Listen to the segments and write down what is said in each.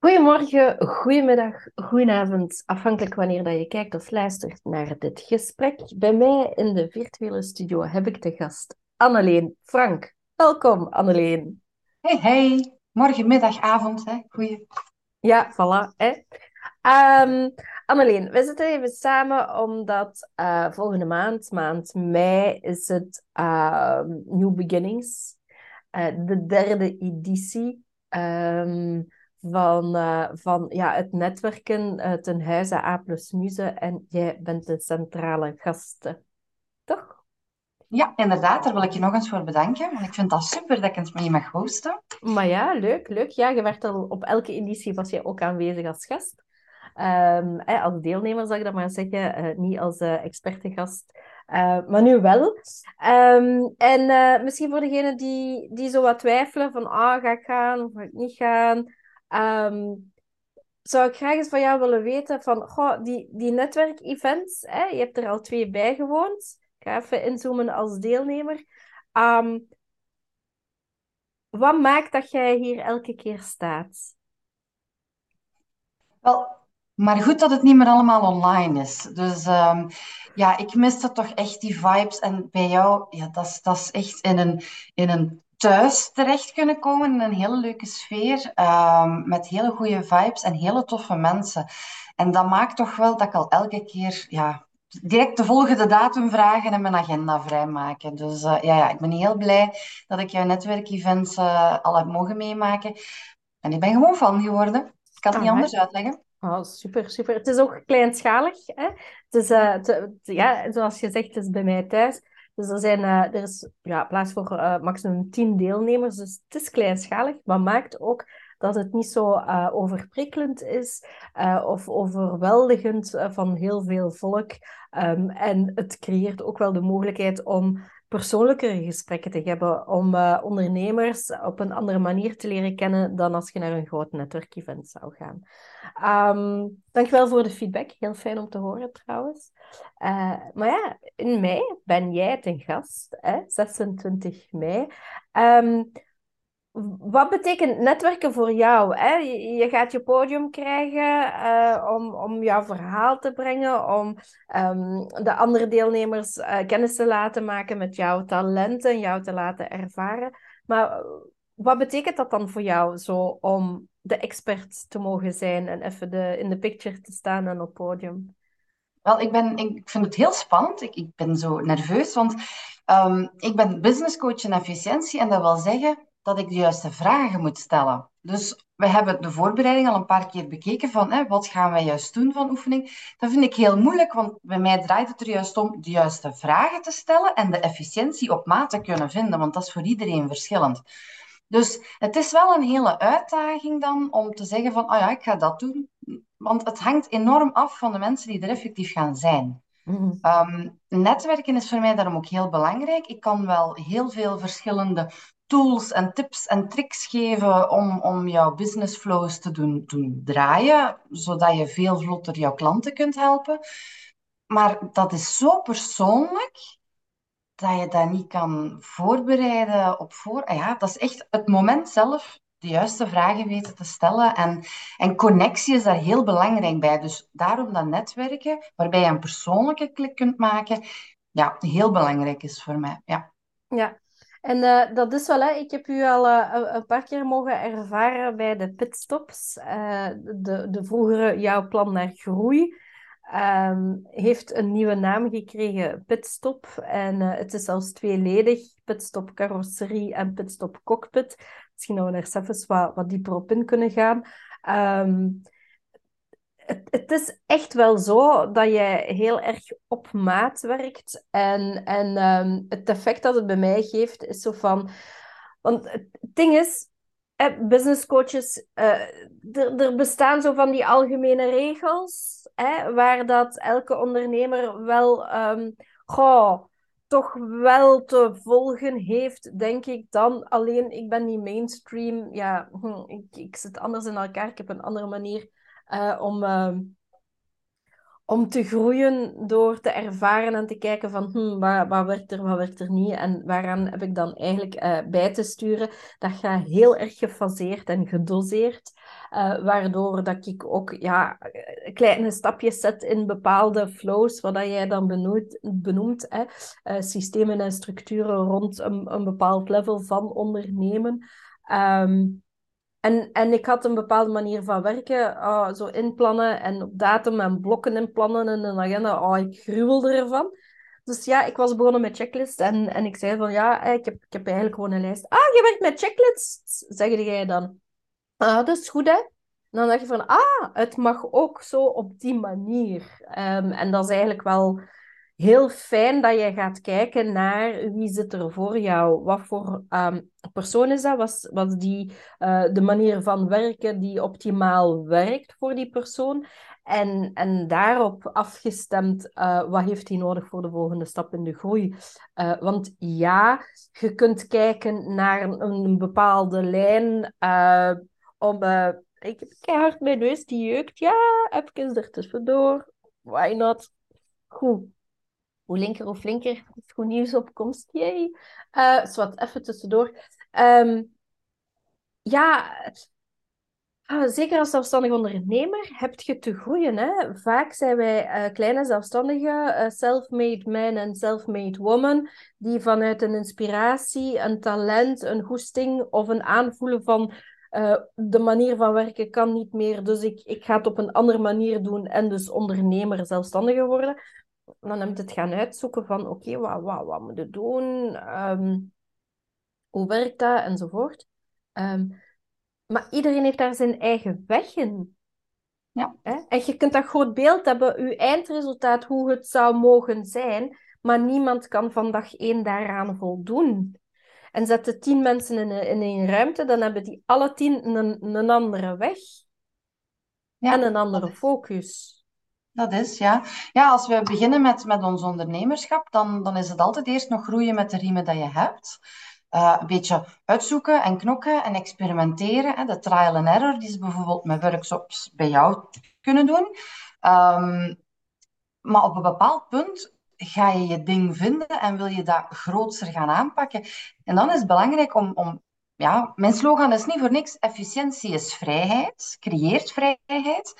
Goedemorgen, goedemiddag, goedenavond, afhankelijk wanneer dat je kijkt of luistert naar dit gesprek. Bij mij in de virtuele studio heb ik de gast Anneleen Frank. Welkom, Anneleen. Hey, hey. Morgen, middag, avond. Hè? Goeie. Ja, voilà. Hè. Um, Anneleen, we zitten even samen omdat uh, volgende maand, maand mei, is het uh, New Beginnings, uh, de derde editie. Um, van, uh, van ja, het netwerken uh, ten huize A plus Muze. En jij bent de centrale gast, toch? Ja, inderdaad. Daar wil ik je nog eens voor bedanken. Want ik vind dat super dat ik met je mag hosten. Maar ja, leuk, leuk. Ja, je werd al op elke editie was je ook aanwezig als gast. Um, eh, als deelnemer, zal ik dat maar zeggen. Uh, niet als uh, expertegast. maar nu wel. Um, en misschien voor degenen die, die zo wat twijfelen van ah, ga ik gaan of ga ik niet gaan. Um, zou ik graag eens van jou willen weten van, goh, die, die netwerkevents, je hebt er al twee bij gewoond. Ik ga even inzoomen als deelnemer. Um, wat maakt dat jij hier elke keer staat? Wel, maar goed dat het niet meer allemaal online is. Dus um, ja, ik miste toch echt die vibes. En bij jou, ja, dat is, dat is echt in een, in een thuis terecht kunnen komen in een hele leuke sfeer, um, met hele goede vibes en hele toffe mensen. En dat maakt toch wel dat ik al elke keer ja, direct de volgende datum vragen en mijn agenda vrijmaken. Dus uh, ja, ja, ik ben heel blij dat ik jouw netwerkevents uh, al heb mogen meemaken. En ik ben gewoon fan geworden. Ik kan het niet anders uitleggen. Oh, super, super. Het is ook kleinschalig. Hè? Het is, uh, te, ja, zoals je zegt, het is bij mij thuis. Dus er, zijn, uh, er is ja, plaats voor uh, maximum 10 deelnemers. Dus het is kleinschalig, maar maakt ook dat het niet zo uh, overprikkelend is of overweldigend van heel veel volk. Um, en het creëert ook wel de mogelijkheid om persoonlijkere gesprekken te hebben, om uh, ondernemers op een andere manier te leren kennen dan als je naar een groot netwerkevent zou gaan. Um, dankjewel voor de feedback, heel fijn om te horen trouwens. Uh, maar ja, in mei ben jij ten gast, hè? 26 mei. Um, wat betekent netwerken voor jou? Hè? Je, gaat je podium krijgen uh, om, om jouw verhaal te brengen, om um, de andere deelnemers uh, kennis te laten maken met jouw talenten, jou te laten ervaren. Maar wat betekent dat dan voor jou zo om de expert te mogen zijn en even de, in de picture te staan en op podium? Wel, ik, ben, ik vind het heel spannend. Ik, ik ben zo nerveus, want um, ik ben businesscoach in efficiëntie en dat wil zeggen dat ik de juiste vragen moet stellen. Dus we hebben de voorbereiding al een paar keer bekeken van hè, wat gaan wij juist doen van oefening. Dat vind ik heel moeilijk, want bij mij draait het er juist om de juiste vragen te stellen en de efficiëntie op maat te kunnen vinden, want dat is voor iedereen verschillend. Dus het is wel een hele uitdaging dan om te zeggen van, oh ja, ik ga dat doen. Want het hangt enorm af van de mensen die er effectief gaan zijn. Mm um, netwerken is voor mij daarom ook heel belangrijk. Ik kan wel heel veel verschillende tools en tips en tricks geven om, om jouw business flows te doen, doen draaien, zodat je veel vlotter jouw klanten kunt helpen. Maar dat is zo persoonlijk dat je dat niet kan voorbereiden op voor. Ah ja, dat is echt het moment zelf de juiste vragen weten te stellen. En, en connectie is daar heel belangrijk bij. Dus daarom dat netwerken, waarbij je een persoonlijke klik kunt maken, ja, heel belangrijk is voor mij. Ja. Ja, en uh, dat is wel, hè. ik heb u al uh, een paar keer mogen ervaren bij de pitstops. Uh, de, de vroegere Jouw Plan naar Groei um, heeft een nieuwe naam gekregen, Pitstop. En het is zelfs tweeledig, Pitstop Carrosserie en Pitstop Cockpit. Misschien dat we daar zelfs wat, wat dieper op in kunnen gaan. Um, het, is echt wel zo dat je heel erg op maat werkt. En, en um, het effect dat het bij mij geeft, is zo van... Want het ding is, business coaches, uh, er, bestaan zo van die algemene regels, waar dat elke ondernemer wel... Um, toch wel te volgen heeft, denk ik dan. Alleen, ik ben niet mainstream. Ja, hm, ik, ik zit anders in elkaar. Ik heb een andere manier uh, om, uh, om te groeien door te ervaren en te kijken van hm, wat, wat werkt er, wat werkt er niet en waaraan heb ik dan eigenlijk uh, bij te sturen. Dat gaat heel erg gefaseerd en gedoseerd, uh, waardoor dat ik ook ja, kleine stapjes zet in bepaalde flows, wat jij dan benoemt, benoemt hè, systemen en structuren rond een, een bepaald level van ondernemen. Um, en, en ik had een bepaalde manier van werken, uh, zo inplannen en op datum en blokken inplannen in een agenda. Oh, ik gruwelde ervan. Dus ja, ik was begonnen met checklists en, en ik zei van ja, ik heb, ik heb eigenlijk gewoon een lijst. Ah, je werkt met checklists, zeg jij dan. Ah, dat is goed hè. En dan dacht je van, ah, het mag ook zo op die manier. Um, en dat is eigenlijk wel heel fijn dat je gaat kijken naar wie zit er voor jou. Wat voor um, persoon is dat? Was, was die uh, de manier van werken die optimaal werkt voor die persoon? En, en daarop afgestemd, uh, wat heeft hij nodig voor de volgende stap in de groei? Uh, want ja, je kunt kijken naar een, een bepaalde lijn om... ik heb keihard mijn neus die jeukt. Ja, even er tussendoor. Why not? Goed hoe linker of linker, is goed nieuws op komst. Uh, wat even tussendoor. Um, ja, uh, zeker als zelfstandig ondernemer heb je te groeien. Hè? Vaak zijn wij uh, kleine zelfstandigen, uh, self-made man en self-made woman, die vanuit een inspiratie, een talent, een goesting of een aanvoelen van de manier van werken kan niet meer, dus ik, ik ga het op een andere manier doen en dus ondernemer, zelfstandige worden dan heb je het gaan uitzoeken van oké, wat, wat, wat moet je doen? Um, hoe werkt dat? Enzovoort. Um, maar iedereen heeft daar zijn eigen weg in. Ja. En je kunt dat groot beeld hebben, je eindresultaat, hoe het zou mogen zijn, maar niemand kan van dag één daaraan voldoen. En zetten tien mensen in een, in een ruimte, dan hebben die alle tien een, een andere weg. Ja. En een andere focus. Dat is, ja. Ja, als we beginnen met, met ons ondernemerschap, dan, dan is het altijd eerst nog groeien met de riemen dat je hebt. Uh, een beetje uitzoeken en knokken en experimenteren. Hè. De trial and error, die ze bijvoorbeeld met workshops bij jou kunnen doen. Um, maar op een bepaald punt ga je je ding vinden en wil je dat grootser gaan aanpakken. En dan is het belangrijk om, om ja, mijn slogan is niet voor niks, efficiëntie is vrijheid, creëert vrijheid.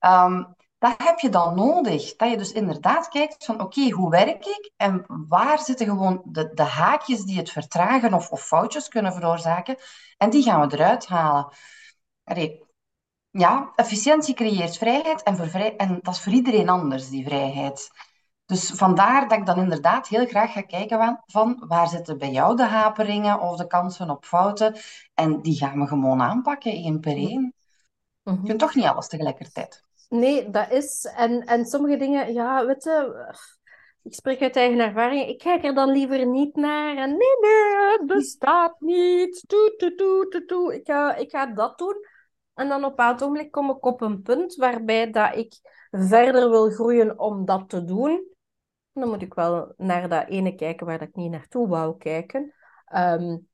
Um, dat heb je dan nodig. Dat je dus inderdaad kijkt van oké, hoe werk ik en waar zitten gewoon de, de haakjes die het vertragen of, of foutjes kunnen veroorzaken. En die gaan we eruit halen. Allee, ja, efficiëntie creëert vrijheid en, voor vrij, en dat is voor iedereen anders, die vrijheid. Dus vandaar dat ik dan inderdaad heel graag ga kijken van, van waar zitten bij jou de haperingen of de kansen op fouten. En die gaan we gewoon aanpakken, één per één. Je kunt toch niet alles tegelijkertijd. Nee, dat is. En, en sommige dingen, ja, weet je, ik spreek uit eigen ervaring. Ik kijk er dan liever niet naar. En nee, nee, het bestaat niet. Toe, toe, toe, toe. Ik, ga, ik ga dat doen. En dan op een ogenblik kom ik op een punt waarbij dat ik verder wil groeien om dat te doen. Dan moet ik wel naar dat ene kijken waar dat ik niet naartoe wou kijken. Um,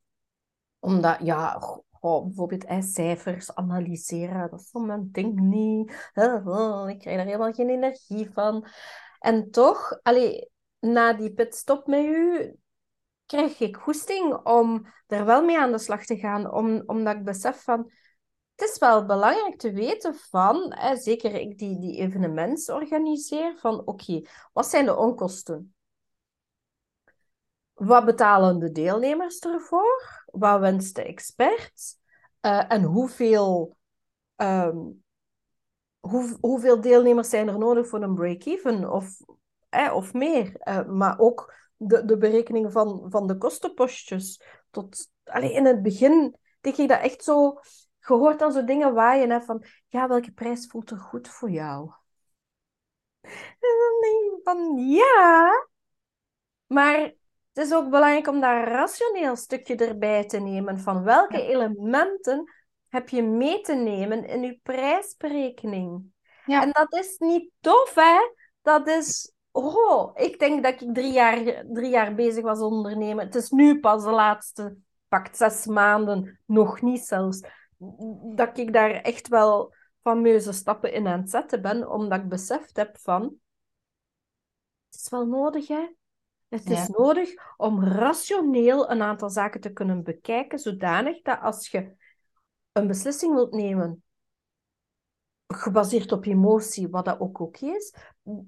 omdat, ja, bijvoorbeeld eh, cijfers analyseren, dat is mijn ding niet. Oh, ik krijg daar helemaal geen energie van. En toch, allee, na die pitstop met u, krijg ik goesting om er wel mee aan de slag te gaan. Om, omdat ik besef van, het is wel belangrijk te weten van, hè, zeker ik die, die evenementen organiseer, van oké, wat zijn de onkosten? Wat betalen de deelnemers ervoor? wat wenst de expert uh, en hoeveel, hoe, hoeveel deelnemers zijn er nodig voor een break-even of, eh, of meer. Uh, maar ook de, de berekening van, van de kostenpostjes. Tot, alleen in het begin denk ik dat echt zo gehoord dan zo dingen waaien hè, van ja, welke prijs voelt er goed voor jou? En dan denk ik van ja, maar het is ook belangrijk om daar een rationeel stukje erbij te nemen van welke elementen heb je mee te nemen in je prijsberekening. Ja. En dat is niet tof, hè? Dat is, oh, ik denk dat ik drie jaar, drie jaar bezig was ondernemen. Het is nu pas de laatste, pakt zes maanden, nog niet zelfs, dat ik daar echt wel fameuze stappen in aan het zetten ben, omdat ik beseft heb van, Het is wel nodig, hè? Het Ja. is nodig om rationeel een aantal zaken te kunnen bekijken, zodanig dat als je een beslissing wilt nemen, gebaseerd op emotie, wat dat ook oké is,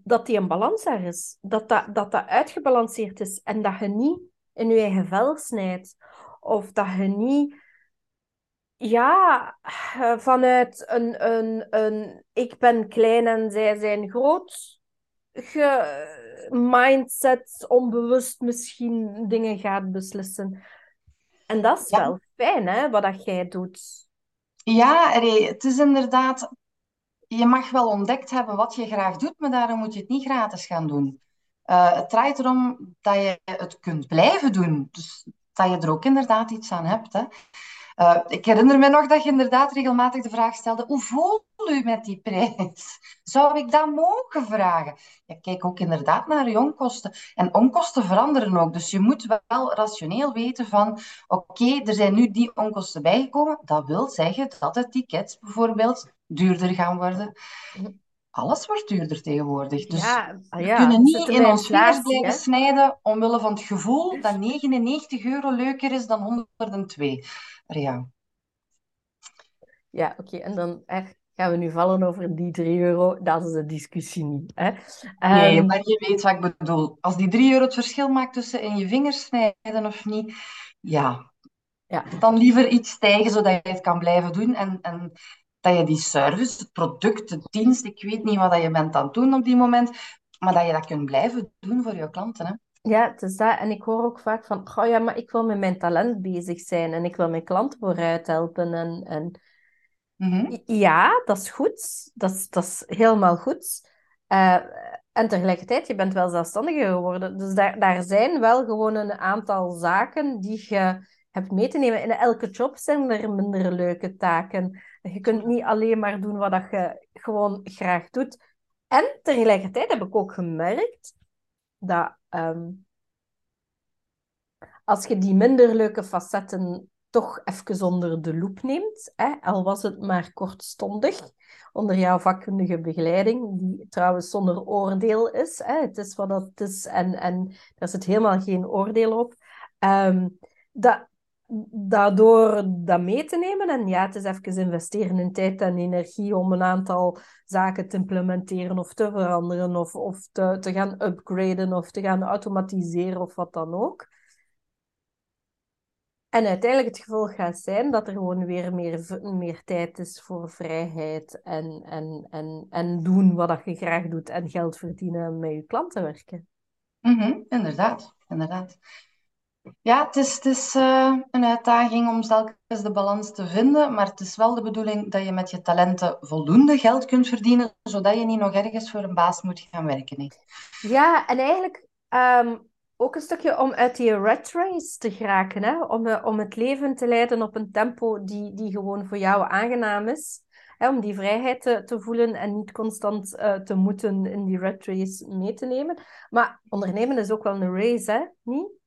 dat die een balans daar is. Dat dat, dat dat uitgebalanceerd is en dat je niet in je eigen vel snijdt. Of dat je niet ja, vanuit een, een, een ik ben klein en zij zijn groot mindset, onbewust misschien dingen gaat beslissen. En dat is Ja. wel fijn, hè, wat dat jij doet. Ja, Ray, het is inderdaad, je mag wel ontdekt hebben wat je graag doet, maar daarom moet je het niet gratis gaan doen. Eh, het draait erom dat je het kunt blijven doen. Dus dat je er ook inderdaad iets aan hebt. Hè. Eh, ik herinner me nog dat je inderdaad regelmatig de vraag stelde: hoe voelt u met die prijs? Zou ik dat mogen vragen? Ja, kijk ook inderdaad naar je onkosten. En onkosten veranderen ook. Dus je moet wel rationeel weten van: oké, er zijn nu die onkosten bijgekomen. Dat wil zeggen dat de tickets bijvoorbeeld duurder gaan worden. Alles wordt duurder tegenwoordig. Dus Ja, ah we ja, kunnen niet in ons vingers blijven hè. snijden omwille van het gevoel dat 99 euro leuker is dan 102. Ja. Ja, oké. En dan gaan we nu vallen over die 3 euro. Dat is de discussie niet. Hè. Nee, Ehm, maar je weet wat ik bedoel. Als die 3 euro het verschil maakt tussen in je vingers snijden of niet, ja, ja. dan liever iets stijgen zodat je het kan blijven doen en, en dat je die service, het product, de dienst, ik weet niet wat dat je bent aan het doen op die moment, maar dat je dat kunt blijven doen voor je klanten. Hè? Ja, het is dat. En ik hoor ook vaak van, oh ja, maar ik wil met mijn talent bezig zijn en ik wil mijn klanten vooruit helpen. En, en Mhm. ja, dat is goed. Dat is, dat is helemaal goed. Eh, en tegelijkertijd, je bent wel zelfstandiger geworden. Dus daar, daar zijn wel gewoon een aantal zaken die je hebt mee te nemen. In elke job zijn er minder leuke taken. Je kunt niet alleen maar doen wat dat je gewoon graag doet. En tegelijkertijd heb ik ook gemerkt dat ehm, als je die minder leuke facetten toch even onder de loep neemt, hè, al was het maar kortstondig, onder jouw vakkundige begeleiding, die trouwens zonder oordeel is. Hè, het is wat het is en, en daar zit helemaal geen oordeel op. Ehm, dat, daardoor dat mee te nemen, en ja, het is even investeren in tijd en energie om een aantal zaken te implementeren of te veranderen of, of te, te gaan upgraden of te gaan automatiseren of wat dan ook. En uiteindelijk het gevolg gaat zijn dat er gewoon weer meer, meer tijd is voor vrijheid en, en, en, en doen wat je graag doet en geld verdienen en met je klanten werken. Mhm, inderdaad, inderdaad. Ja, het is, eh, een uitdaging om telkens de balans te vinden, maar het is wel de bedoeling dat je met je talenten voldoende geld kunt verdienen, zodat je niet nog ergens voor een baas moet gaan werken. Ja, en eigenlijk ehm, ook een stukje om uit die rat race te geraken, hè? Om, eh, om het leven te leiden op een tempo die, die gewoon voor jou aangenaam is. Hè? Om die vrijheid te, te voelen en niet constant eh, te moeten in die rat race mee te nemen. Maar ondernemen is ook wel een race, hè? Niet?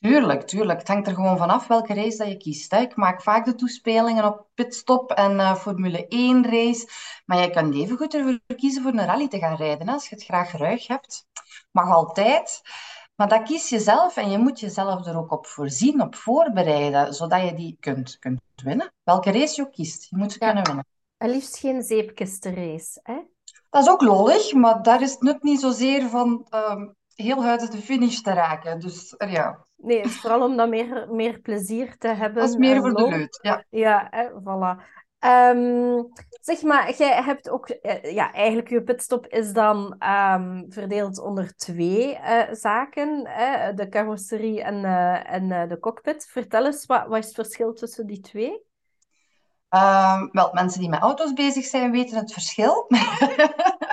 Tuurlijk, tuurlijk. Het hangt er gewoon vanaf welke race dat je kiest. Hè. Ik maak vaak de toespelingen op pitstop en eh, Formule 1 race. Maar je kan even goed ervoor kiezen voor een rally te gaan rijden. Hè, als je het graag ruig hebt. Mag altijd. Maar dat kies je zelf en je moet jezelf er ook op voorzien, op voorbereiden, zodat je die kunt, kunt winnen. Welke race je ook kiest, je moet ze Ja. kunnen winnen. En liefst geen zeepkistenrace, hè? Dat is ook lollig, maar daar is het nut niet zozeer van ehm, heel uit de finish te raken. Dus ja, Nee, het is vooral om dan meer, meer plezier te hebben dat is meer voor de leut. Ja. Ja, hè, voilà. Ehm, zeg maar, jij hebt ook... eh, ja, eigenlijk je pitstop is dan ehm, verdeeld onder twee eh, zaken. Hè? De carrosserie en, eh, en de cockpit. Vertel eens, wat, wat is het verschil tussen die twee? Ehm, wel, mensen die met auto's bezig zijn, weten het verschil.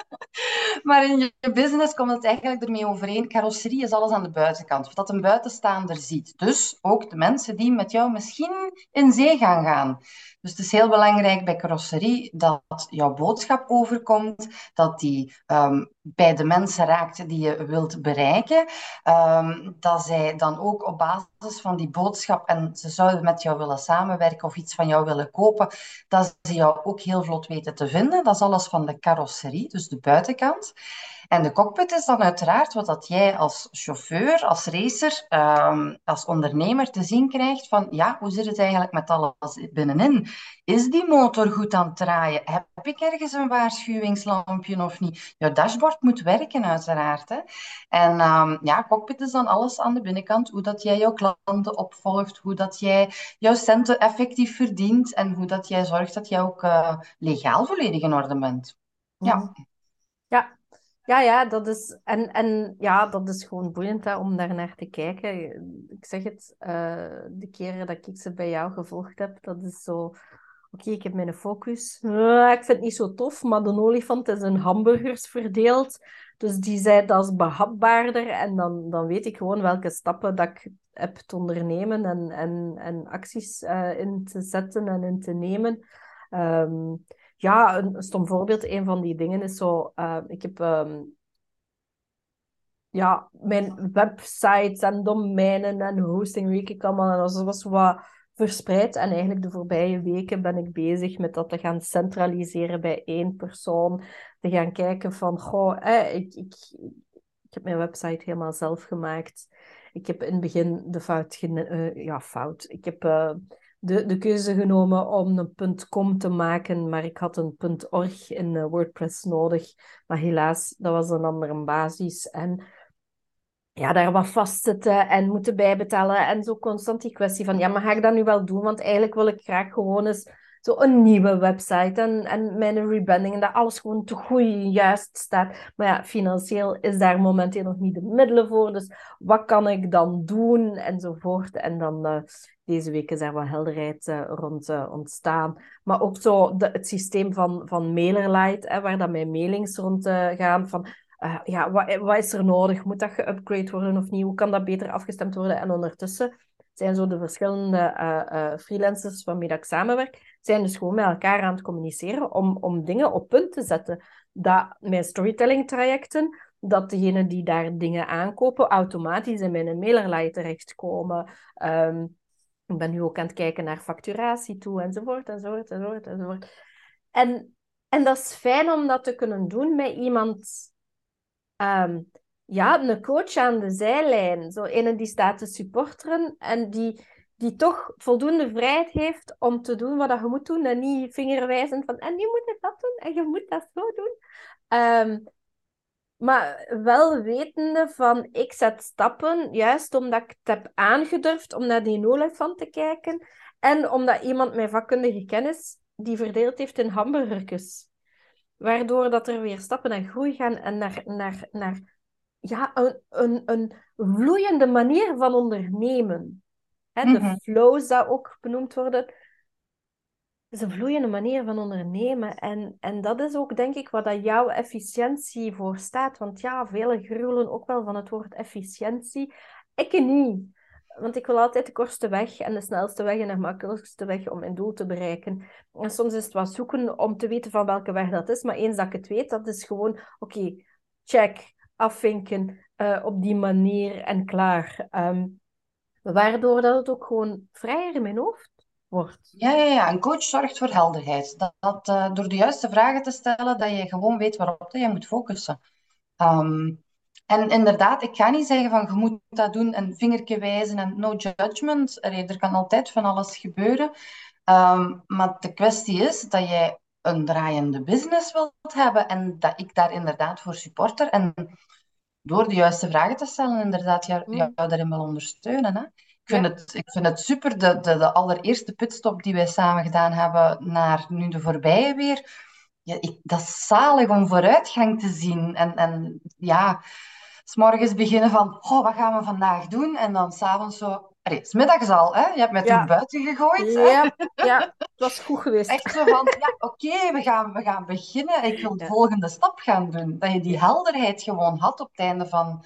Maar in je business komt het eigenlijk ermee overeen. Carrosserie is alles aan de buitenkant, dat een buitenstaander ziet. Dus ook de mensen die met jou misschien in zee gaan gaan. Dus het is heel belangrijk bij carrosserie dat jouw boodschap overkomt, dat die ehm, bij de mensen raakt die je wilt bereiken. Ehm, dat zij dan ook op basis van die boodschap en ze zouden met jou willen samenwerken of iets van jou willen kopen, dat ze jou ook heel vlot weten te vinden. Dat is alles van de carrosserie, dus de buitenkant. En de cockpit is dan uiteraard wat dat jij als chauffeur, als racer, ehm, als ondernemer te zien krijgt van ja, hoe zit het eigenlijk met alles binnenin? Is die motor goed aan het draaien? Heb ik ergens een waarschuwingslampje of niet? Jouw dashboard moet werken uiteraard. Hè? En um, ja, cockpit is dan alles aan de binnenkant. Hoe dat jij jouw klanten opvolgt, hoe dat jij jouw centen effectief verdient en hoe dat jij zorgt dat jij ook uh, legaal volledig in orde bent. Ja. Mhm. Ja, ja, ja, dat is, en, en ja, dat is gewoon boeiend hè, om daar naar te kijken. Ik zeg het, uh, de keren dat ik ze bij jou gevolgd heb, dat is zo... Oké, ik heb mijn focus. Uh, ik vind het niet zo tof, maar de olifant is in hamburgers verdeeld. Dus die zijn dat behapbaarder. En dan, dan weet ik gewoon welke stappen dat ik heb te ondernemen en, en, en acties uh, in te zetten en in te nemen. Um, ja, een, stom voorbeeld, een van die dingen is zo... Uh, ik heb... Um, ja, mijn websites en domeinen en hosting weet ik allemaal. En dat was wat verspreid. En eigenlijk de voorbije weken ben ik bezig met dat te gaan centraliseren bij één persoon. Te gaan kijken van, goh, eh, ik, ik, ik heb mijn website helemaal zelf gemaakt. Ik heb in het begin de fout... Uh, ja, fout. Ik heb... Uh, de, de keuze genomen om een .com te maken, maar ik had een .org in uh, WordPress nodig. Maar helaas, dat was een andere basis. En ja, daar wat vastzitten en moeten bijbetalen. En zo constant die kwestie van, ja, maar ga ik dat nu wel doen? Want eigenlijk wil ik graag gewoon eens zo een nieuwe website en, en mijn rebranding en dat alles gewoon te goed juist staat. Maar ja, financieel is daar momenteel nog niet de middelen voor. Dus wat kan ik dan doen enzovoort. En dan uh, deze week is er wat helderheid uh, rond uh, ontstaan. Maar ook zo het systeem van, van MailerLite, hè, waar dan mijn mailings rond gaan. Van, ja, wat, wat is er nodig? Moet dat geupgrade worden of niet? Hoe kan dat beter afgestemd worden? En ondertussen zijn zo de verschillende freelancers waarmee ik samenwerk, zijn dus gewoon met elkaar aan het communiceren om, om dingen op punt te zetten. Dat mijn storytelling trajecten, dat degenen die daar dingen aankopen, automatisch in mijn mailerlijn terechtkomen. Um, ik ben nu ook aan het kijken naar facturatie toe, enzovoort, enzovoort, enzovoort, enzovoort. En, en dat is fijn om dat te kunnen doen met iemand um, ja, een coach aan de zijlijn. Zo een die staat te supporteren en die, die toch voldoende vrijheid heeft om te doen wat je moet doen. En niet vingerwijzend van, en nu moet je dat doen en je moet dat zo doen. Um, maar wel wetende van, ik zet stappen, juist omdat ik het heb aangedurfd om naar die olifant te kijken. En omdat iemand mijn vakkundige kennis die verdeeld heeft in hamburgertjes. Waardoor dat er weer stappen naar groei gaan en naar, naar, naar ja, een, een, een vloeiende manier van ondernemen. Hè, de mhm. flow zou ook benoemd worden. Is een vloeiende manier van ondernemen. En, en dat is ook, denk ik, wat dat jouw efficiëntie voor staat. Want ja, velen gruwelen ook wel van het woord efficiëntie. Ik niet. Want ik wil altijd de kortste weg en de snelste weg en de makkelijkste weg om mijn doel te bereiken. En soms is het wat zoeken om te weten van welke weg dat is. Maar eens dat ik het weet, dat is gewoon, oké, check afvinken uh, op die manier en klaar. Um, waardoor dat het ook gewoon vrijer in mijn hoofd wordt. Ja, ja, ja. een coach zorgt voor helderheid. Dat, dat uh, door de juiste vragen te stellen, dat je gewoon weet waarop je moet focussen. Um, en inderdaad, ik ga niet zeggen van je moet dat doen en vingertje wijzen en no judgment. Er kan altijd van alles gebeuren. Um, maar de kwestie is dat jij een draaiende business wilt hebben en dat ik daar inderdaad voor supporter. En door de juiste vragen te stellen, inderdaad jou, mm. jou daarin wil ondersteunen. Hè? Ik, vind het, ik vind het super, de, de, de allereerste pitstop die wij samen gedaan hebben naar nu de voorbije weer. Ja, ik, dat is zalig om vooruitgang te zien. En, en ja, s morgens beginnen van, oh, wat gaan we vandaag doen? En dan s'avonds zo, Allee, smiddags al, hè? Je hebt mij toen buiten gegooid. Ja, ja, het was goed geweest. Echt zo van, ja, oké, we, gaan, we gaan beginnen. Ik wil de volgende stap gaan doen. Dat je die helderheid gewoon had op het einde van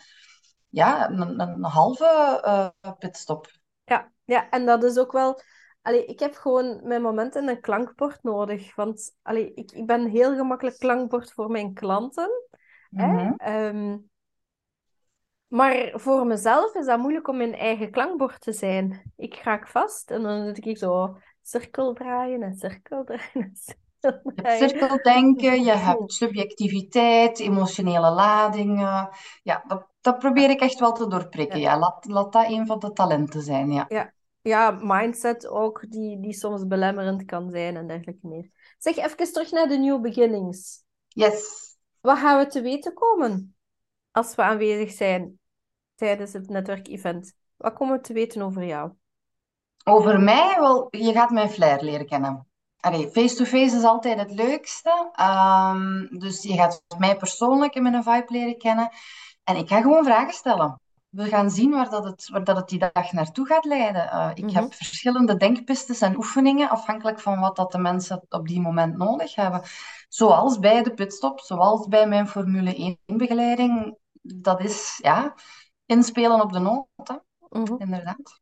ja, een, een halve uh, pitstop. Ja, ja, en dat is ook wel... Allee, ik heb gewoon mijn momenten een klankbord nodig. Want allee, ik, ik ben heel gemakkelijk klankbord voor mijn klanten. hè? Mhm. Ehm, maar voor mezelf is dat moeilijk om mijn eigen klankbord te zijn. Ik raak vast en dan zit ik zo cirkel draaien en cirkel draaien. Je hebt cirkeldenken, je hebt subjectiviteit, emotionele ladingen. Ja, dat, dat probeer ik echt wel te doorprikken. Ja. Laat, laat dat een van de talenten zijn. Ja, ja. ja mindset ook, die, die soms belemmerend kan zijn en dergelijke meer. Zeg even terug naar de New Beginnings. Yes. Wat gaan we te weten komen als we aanwezig zijn tijdens het netwerkevent? Wat komen we te weten over jou? Over mij? Wel, je gaat mijn flair leren kennen. Face-to-face is altijd het leukste. Ehm, dus je gaat mij persoonlijk in mijn vibe leren kennen. En ik ga gewoon vragen stellen. We gaan zien waar, dat het, waar dat het die dag naartoe gaat leiden. Uh, ik heb mhm. verschillende denkpistes en oefeningen, afhankelijk van wat dat de mensen op die moment nodig hebben. Zoals bij de pitstop, zoals bij mijn Formule 1-begeleiding. Dat is ja, inspelen op de noten, mhm. inderdaad.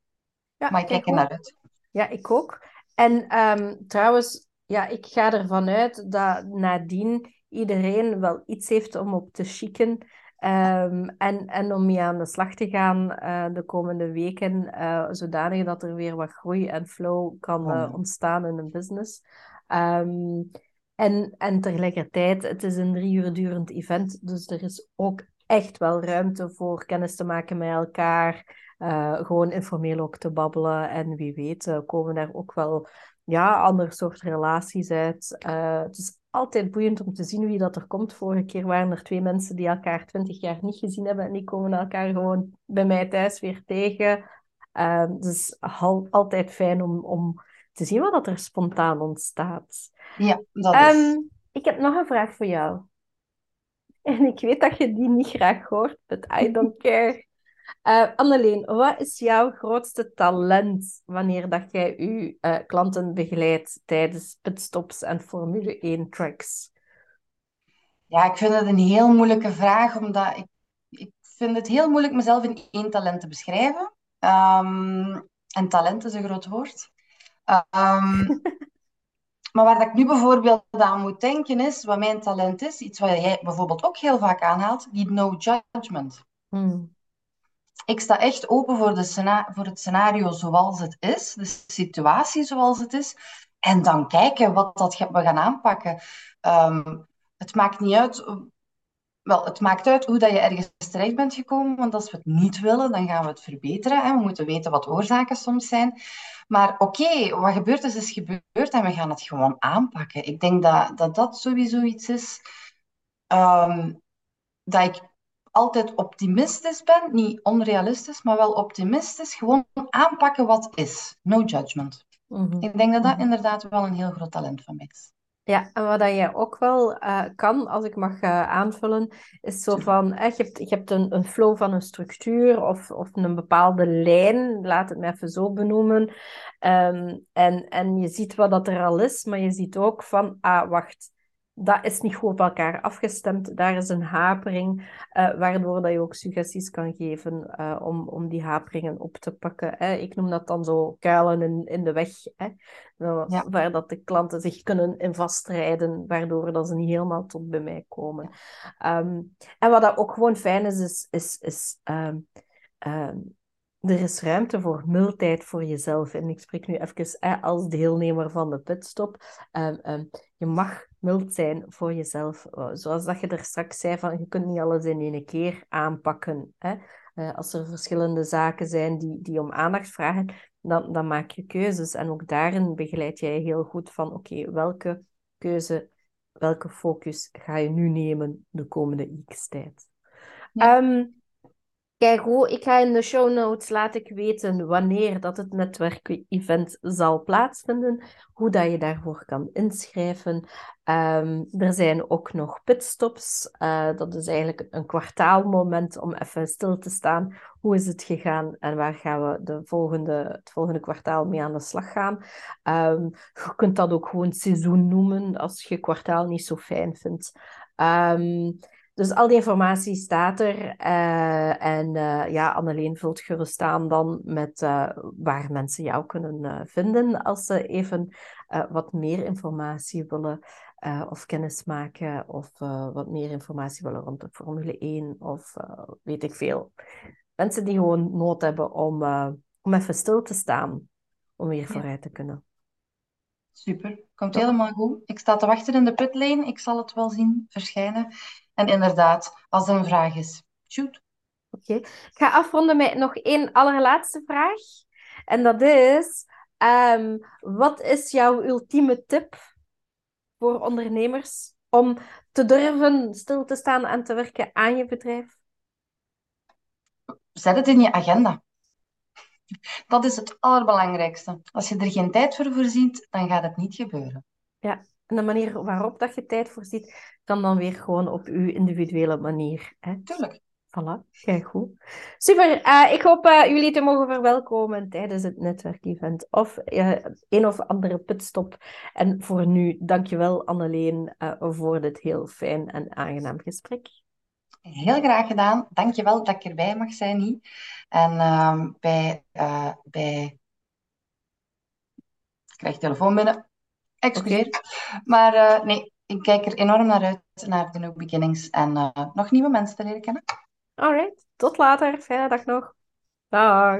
Ja, maar ik kijk er naar uit. Ja, ik ook. En um, trouwens, ja, ik ga ervan uit dat nadien iedereen wel iets heeft om op te chicken. Um, en, en om mee aan de slag te gaan uh, de komende weken, uh, zodanig dat er weer wat groei en flow kan uh, ontstaan in een business. Um, en, en tegelijkertijd, het is een drie uur durend event, dus er is ook echt wel ruimte voor kennis te maken met elkaar, gewoon informeel ook te babbelen. En wie weet komen daar ook wel ja, ander soort relaties uit. het is altijd boeiend om te zien wie dat er komt. Vorige keer waren er twee mensen die elkaar twintig jaar niet gezien hebben en die komen elkaar gewoon bij mij thuis weer tegen. Uh, dus altijd fijn om, om te zien wat er spontaan ontstaat. Ja, dat is. Um, ik heb nog een vraag voor jou. En ik weet dat je die niet graag hoort, but I don't care. Uh, Anneleen, wat is jouw grootste talent wanneer dat jij je uh, klanten begeleidt tijdens pitstops en Formule 1 tracks? Ja, ik vind het een heel moeilijke vraag, omdat ik, ik vind het heel moeilijk mezelf in één talent te beschrijven. Um, en talent is een groot woord. Um, maar waar ik nu bijvoorbeeld aan moet denken is, wat mijn talent is, iets wat jij bijvoorbeeld ook heel vaak aanhaalt, die no judgment. Hmm ik sta echt open voor, de voor het scenario zoals het is, de situatie zoals het is. En dan kijken wat dat we gaan aanpakken. Ehm, het maakt niet uit. Wel, het maakt uit hoe dat je ergens terecht bent gekomen. Want als we het niet willen, dan gaan we het verbeteren. Hè. We moeten weten wat oorzaken soms zijn. Maar oké, wat gebeurd is, is gebeurd en we gaan het gewoon aanpakken. Ik denk dat dat, dat sowieso iets is ehm, dat ik altijd optimistisch ben. Niet onrealistisch, maar wel optimistisch. Gewoon aanpakken wat is. No judgment. Mhm. Ik denk dat dat mhm. inderdaad wel een heel groot talent van mij is. Ja, en wat jij ook wel uh, kan, als ik mag uh, aanvullen, is zo van, eh, je hebt, je hebt een, een flow van een structuur of, of een bepaalde lijn, laat het me even zo benoemen. Um, en, en je ziet wat dat er al is, maar je ziet ook van, ah, wacht, dat is niet goed op elkaar afgestemd. Daar is een hapering, uh, waardoor dat je ook suggesties kan geven uh, om, om die haperingen op te pakken. Hè. Ik noem dat dan zo kuilen in, in de weg, hè. Ja. waar dat de klanten zich kunnen in vastrijden, waardoor dat ze niet helemaal tot bij mij komen. Um, en wat dat ook gewoon fijn is, is, is, is um, um, er is ruimte voor multijd voor jezelf. En ik spreek nu even als deelnemer van de pitstop. Um, je mag mild zijn voor jezelf. Oh, zoals dat je er straks zei, van, je kunt niet alles in één keer aanpakken. Hè? Uh, als er verschillende zaken zijn die, die om aandacht vragen, dan, dan maak je keuzes. En ook daarin begeleid jij heel goed van, oké, welke keuze, welke focus ga je nu nemen de komende x-tijd? Ja. Ehm, Kijk ik ga in de show notes laat ik weten wanneer dat het netwerkevent zal plaatsvinden, hoe dat je daarvoor kan inschrijven. Um, er zijn ook nog pitstops. Uh, dat is eigenlijk een kwartaalmoment om even stil te staan. Hoe is het gegaan en waar gaan we de volgende, het volgende kwartaal mee aan de slag gaan? Um, je kunt dat ook gewoon seizoen noemen als je kwartaal niet zo fijn vindt. Um, dus al die informatie staat er. Uh, en uh, ja, Anneleen vult gerust aan dan met uh, waar mensen jou kunnen vinden als ze even wat meer informatie willen of kennis maken of wat meer informatie willen rond de Formule 1 of weet ik veel. Mensen die gewoon nood hebben om, om even stil te staan om weer vooruit te kunnen. Super, komt helemaal goed. Ik sta te wachten in de pitlane. Ik zal het wel zien verschijnen. En inderdaad, als er een vraag is, shoot. Oké. Ik ga afronden met nog één allerlaatste vraag. En dat is, ehm, wat is jouw ultieme tip voor ondernemers om te durven stil te staan en te werken aan je bedrijf? Zet het in je agenda. Dat is het allerbelangrijkste. Als je er geen tijd voor voorziet, dan gaat het niet gebeuren. Ja, en de manier waarop dat je tijd voorziet, kan dan weer gewoon op uw individuele manier. Hè? Tuurlijk. Voilà, kijk goed. Super, eh, ik hoop eh, jullie te mogen verwelkomen tijdens het netwerkevent of uh, een of andere pitstop. En voor nu, dankjewel Anneleen voor dit heel fijn en aangenaam gesprek. Heel graag gedaan. Dankjewel dat ik erbij mag zijn, niet. En uh, bij, bij... Ik krijg telefoon binnen. Excuseer. Okay. Maar uh, nee, ik kijk er enorm naar uit, naar de New Beginnings. En nog nieuwe mensen te leren kennen. Alright, tot later. Fijne dag nog. Dag.